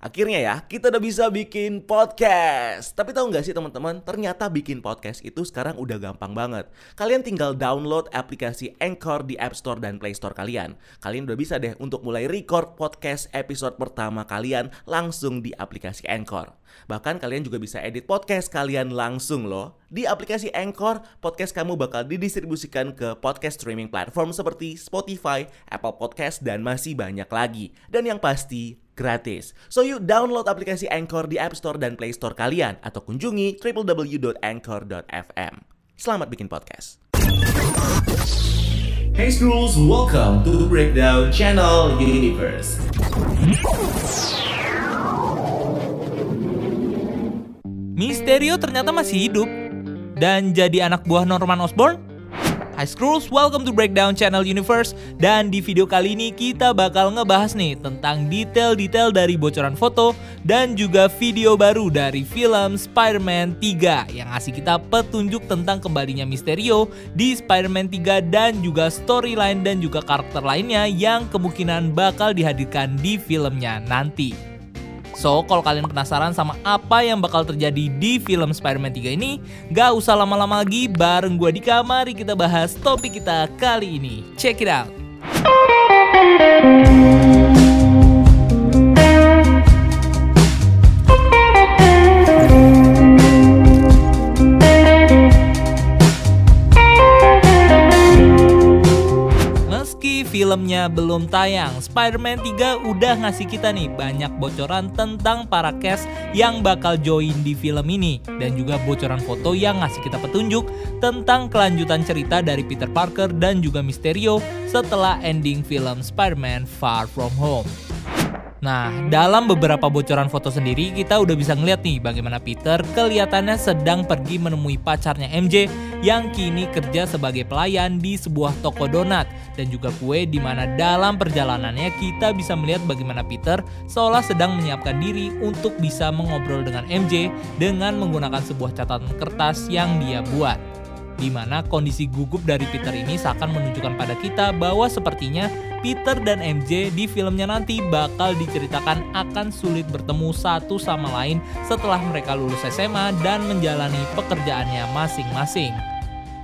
Akhirnya ya, kita udah bisa bikin podcast. Tapi tahu nggak sih teman-teman, ternyata bikin podcast itu sekarang udah gampang banget. Kalian tinggal download aplikasi Anchor di App Store dan Play Store kalian. Kalian udah bisa deh untuk mulai record podcast episode pertama kalian langsung di aplikasi Anchor. Bahkan kalian juga bisa edit podcast kalian langsung loh. Di aplikasi Anchor, podcast kamu bakal didistribusikan ke podcast streaming platform seperti Spotify, Apple Podcast, dan masih banyak lagi. Dan yang pasti, gratis. So you download aplikasi Anchor di App Store dan Play Store kalian atau kunjungi www.anchor.fm. Selamat bikin podcast. Hey Schools, welcome to Breakdown Channel Universe. Misterio ternyata masih hidup dan jadi anak buah Norman Osborn? Hai Scrolls, welcome to Breakdown Channel Universe. Dan di video kali ini kita bakal ngebahas nih tentang detail-detail dari bocoran foto Dan juga video baru dari film Spider-Man 3 Yang ngasih kita petunjuk tentang kembalinya Mysterio di Spider-Man 3 Dan juga storyline dan juga karakter lainnya yang kemungkinan bakal dihadirkan di filmnya nanti So, kalau kalian penasaran sama apa yang bakal terjadi di film Spider-Man 3 ini, gak usah lama-lama lagi, bareng gue di kamar, kita bahas topik kita kali ini. Check it out! Filmnya belum tayang, Spider-Man 3 udah ngasih kita nih banyak bocoran tentang para cast yang bakal join di film ini dan juga bocoran foto yang ngasih kita petunjuk tentang kelanjutan cerita dari Peter Parker dan juga Mysterio setelah ending film Spider-Man Far From Home. Nah, dalam beberapa bocoran foto sendiri kita udah bisa ngeliat nih bagaimana Peter kelihatannya sedang pergi menemui pacarnya MJ yang kini kerja sebagai pelayan di sebuah toko donat. Dan juga kue di mana dalam perjalanannya kita bisa melihat bagaimana Peter seolah sedang menyiapkan diri untuk bisa mengobrol dengan MJ dengan menggunakan sebuah catatan kertas yang dia buat. Di mana kondisi gugup dari Peter ini seakan menunjukkan pada kita bahwa sepertinya Peter dan MJ di filmnya nanti bakal diceritakan akan sulit bertemu satu sama lain setelah mereka lulus SMA dan menjalani pekerjaannya masing-masing.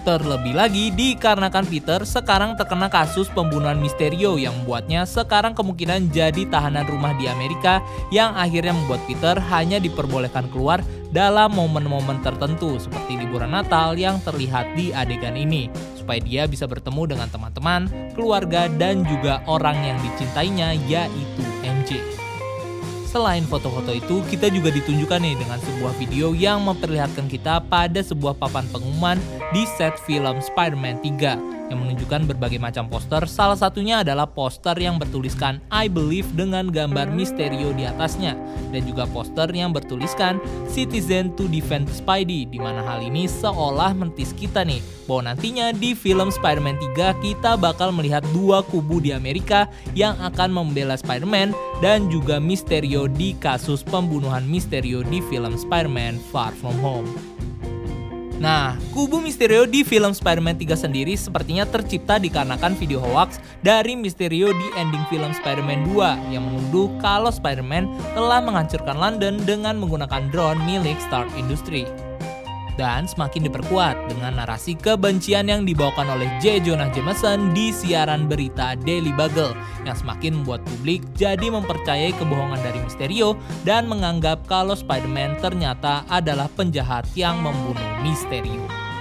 Terlebih lagi dikarenakan Peter sekarang terkena kasus pembunuhan Misterio yang membuatnya sekarang kemungkinan jadi tahanan rumah di Amerika yang akhirnya membuat Peter hanya diperbolehkan keluar dalam momen-momen tertentu seperti liburan Natal yang terlihat di adegan ini supaya dia bisa bertemu dengan teman-teman, keluarga, dan juga orang yang dicintainya yaitu MJ. Selain foto-foto itu, kita juga ditunjukkan nih dengan sebuah video yang memperlihatkan kita pada sebuah papan pengumuman di set film Spider-Man 3 yang menunjukkan berbagai macam poster. Salah satunya adalah poster yang bertuliskan I Believe dengan gambar Misterio di atasnya dan juga poster yang bertuliskan Citizen to Defend Spidey di mana hal ini seolah mentis kita nih bahwa nantinya di film Spider-Man 3 kita bakal melihat dua kubu di Amerika yang akan membela Spider-Man dan juga Misterio di kasus pembunuhan Misterio di film Spider-Man Far From Home. Nah, kubu Misterio di film Spider-Man 3 sendiri sepertinya tercipta dikarenakan video hoax dari Misterio di ending film Spider-Man 2 yang menuduh kalau Spider-Man telah menghancurkan London dengan menggunakan drone milik Stark Industries dan semakin diperkuat dengan narasi kebencian yang dibawakan oleh J. Jonah Jameson di siaran berita Daily Bugle yang semakin membuat publik jadi mempercayai kebohongan dari Mysterio dan menganggap kalau Spider-Man ternyata adalah penjahat yang membunuh Mysterio.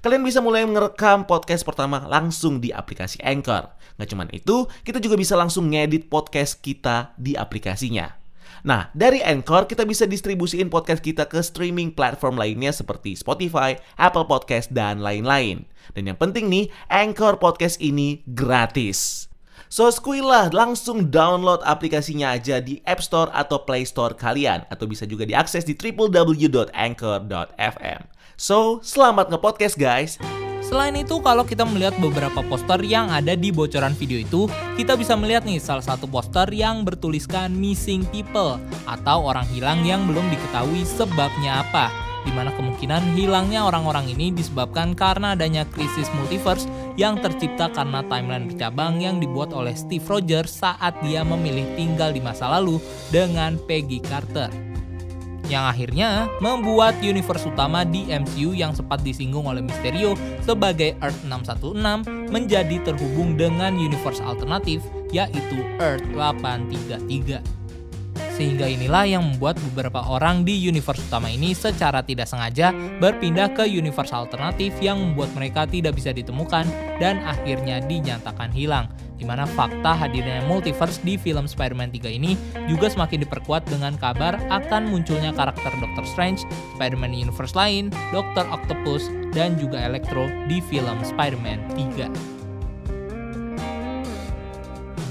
Kalian bisa mulai merekam podcast pertama langsung di aplikasi Anchor. Nggak cuman itu, kita juga bisa langsung ngedit podcast kita di aplikasinya. Nah, dari Anchor kita bisa distribusiin podcast kita ke streaming platform lainnya seperti Spotify, Apple Podcast, dan lain-lain. Dan yang penting nih, Anchor Podcast ini gratis. So, skuilah langsung download aplikasinya aja di App Store atau Play Store kalian. Atau bisa juga diakses di www.anchor.fm. So, selamat ngepodcast guys! Selain itu, kalau kita melihat beberapa poster yang ada di bocoran video itu, kita bisa melihat nih salah satu poster yang bertuliskan missing people atau orang hilang yang belum diketahui sebabnya apa di mana kemungkinan hilangnya orang-orang ini disebabkan karena adanya krisis multiverse yang tercipta karena timeline bercabang yang dibuat oleh Steve Rogers saat dia memilih tinggal di masa lalu dengan Peggy Carter yang akhirnya membuat universe utama di MCU yang sempat disinggung oleh Mysterio sebagai Earth 616 menjadi terhubung dengan universe alternatif yaitu Earth 833. Sehingga inilah yang membuat beberapa orang di universe utama ini secara tidak sengaja berpindah ke universe alternatif yang membuat mereka tidak bisa ditemukan dan akhirnya dinyatakan hilang. Di mana fakta hadirnya multiverse di film Spider-Man 3 ini juga semakin diperkuat dengan kabar akan munculnya karakter Doctor Strange, Spider-Man universe lain, Doctor Octopus, dan juga Electro di film Spider-Man 3.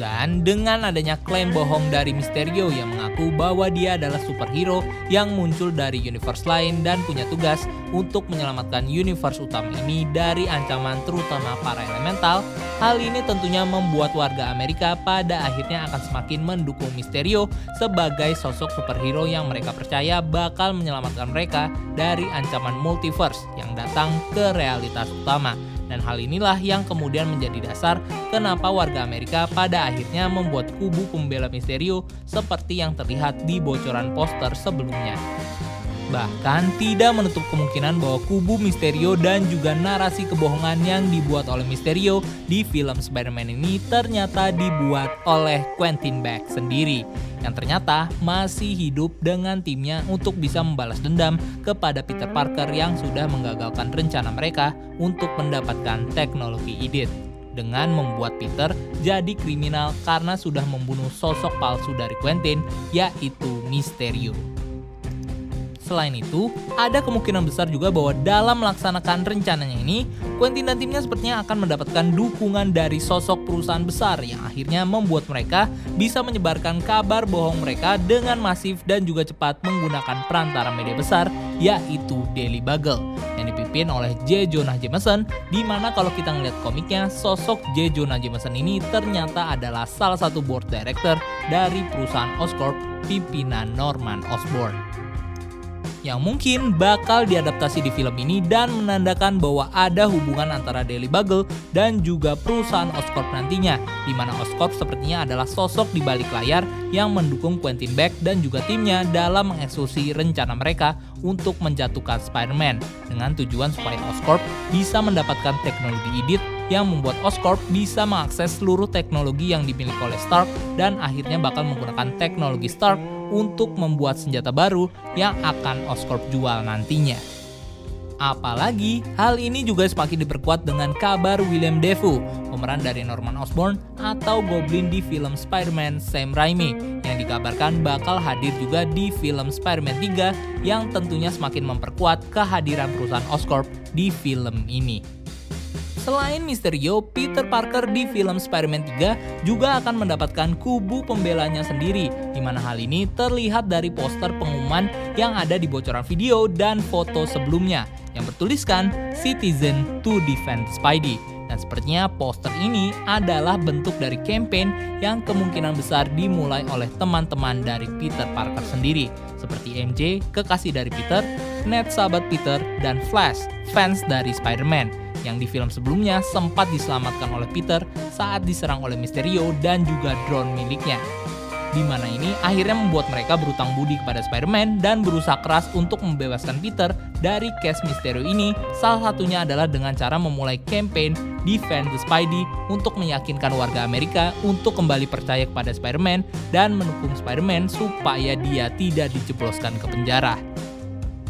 Dan dengan adanya klaim bohong dari Mysterio yang mengaku bahwa dia adalah superhero yang muncul dari universe lain dan punya tugas untuk menyelamatkan universe utama ini dari ancaman terutama para elemental, hal ini tentunya membuat warga Amerika pada akhirnya akan semakin mendukung Mysterio sebagai sosok superhero yang mereka percaya bakal menyelamatkan mereka dari ancaman multiverse yang datang ke realitas utama. Dan hal inilah yang kemudian menjadi dasar kenapa warga Amerika pada akhirnya membuat kubu pembela Misterio seperti yang terlihat di bocoran poster sebelumnya. Bahkan tidak menutup kemungkinan bahwa kubu Misterio dan juga narasi kebohongan yang dibuat oleh Misterio di film Spider-Man ini ternyata dibuat oleh Quentin Beck sendiri yang ternyata masih hidup dengan timnya untuk bisa membalas dendam kepada Peter Parker yang sudah menggagalkan rencana mereka untuk mendapatkan teknologi idit dengan membuat Peter jadi kriminal karena sudah membunuh sosok palsu dari Quentin yaitu Mysterio. Selain itu, ada kemungkinan besar juga bahwa dalam melaksanakan rencananya ini, Quentin dan timnya sepertinya akan mendapatkan dukungan dari sosok perusahaan besar yang akhirnya membuat mereka bisa menyebarkan kabar bohong mereka dengan masif dan juga cepat menggunakan perantara media besar yaitu Daily Bugle yang dipimpin oleh J. Jonah Jameson di mana kalau kita ngeliat komiknya sosok J. Jonah Jameson ini ternyata adalah salah satu board director dari perusahaan Oscorp pimpinan Norman Osborn yang mungkin bakal diadaptasi di film ini dan menandakan bahwa ada hubungan antara Daily Bugle dan juga perusahaan Oscorp nantinya, di mana Oscorp sepertinya adalah sosok di balik layar yang mendukung Quentin Beck dan juga timnya dalam mengeksekusi rencana mereka untuk menjatuhkan Spider-Man dengan tujuan supaya Oscorp bisa mendapatkan teknologi edit yang membuat Oscorp bisa mengakses seluruh teknologi yang dimiliki oleh Stark dan akhirnya bakal menggunakan teknologi Stark untuk membuat senjata baru yang akan Oscorp jual nantinya. Apalagi, hal ini juga semakin diperkuat dengan kabar William Defoe, pemeran dari Norman Osborn atau Goblin di film Spider-Man Sam Raimi, yang dikabarkan bakal hadir juga di film Spider-Man 3 yang tentunya semakin memperkuat kehadiran perusahaan Oscorp di film ini. Selain Mysterio, Peter Parker di film Spider-Man 3 juga akan mendapatkan kubu pembelanya sendiri, di mana hal ini terlihat dari poster pengumuman yang ada di bocoran video dan foto sebelumnya, yang bertuliskan Citizen to Defend Spidey. Dan sepertinya poster ini adalah bentuk dari campaign yang kemungkinan besar dimulai oleh teman-teman dari Peter Parker sendiri, seperti MJ, kekasih dari Peter, Ned sahabat Peter, dan Flash, fans dari Spider-Man yang di film sebelumnya sempat diselamatkan oleh Peter saat diserang oleh Mysterio dan juga drone miliknya. Di mana ini akhirnya membuat mereka berutang budi kepada Spider-Man dan berusaha keras untuk membebaskan Peter dari case Mysterio ini. Salah satunya adalah dengan cara memulai campaign Defend the Spidey untuk meyakinkan warga Amerika untuk kembali percaya kepada Spider-Man dan mendukung Spider-Man supaya dia tidak dijebloskan ke penjara.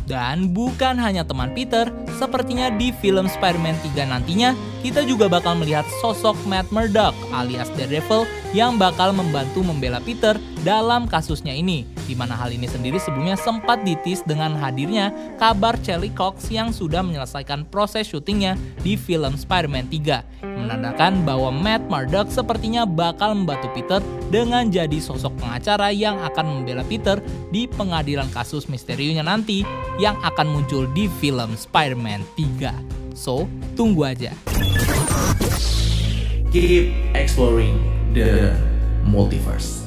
Dan bukan hanya teman Peter, sepertinya di film Spider-Man 3 nantinya, kita juga bakal melihat sosok Matt Murdock alias Daredevil yang bakal membantu membela Peter dalam kasusnya ini. Di mana hal ini sendiri sebelumnya sempat ditis dengan hadirnya kabar Charlie Cox yang sudah menyelesaikan proses syutingnya di film Spider-Man 3. Menandakan bahwa Matt Murdock sepertinya bakal membantu Peter dengan jadi sosok pengacara yang akan membela Peter di pengadilan kasus misterionya nanti yang akan muncul di film Spider-Man 3. So, tunggu aja. Keep exploring the multiverse.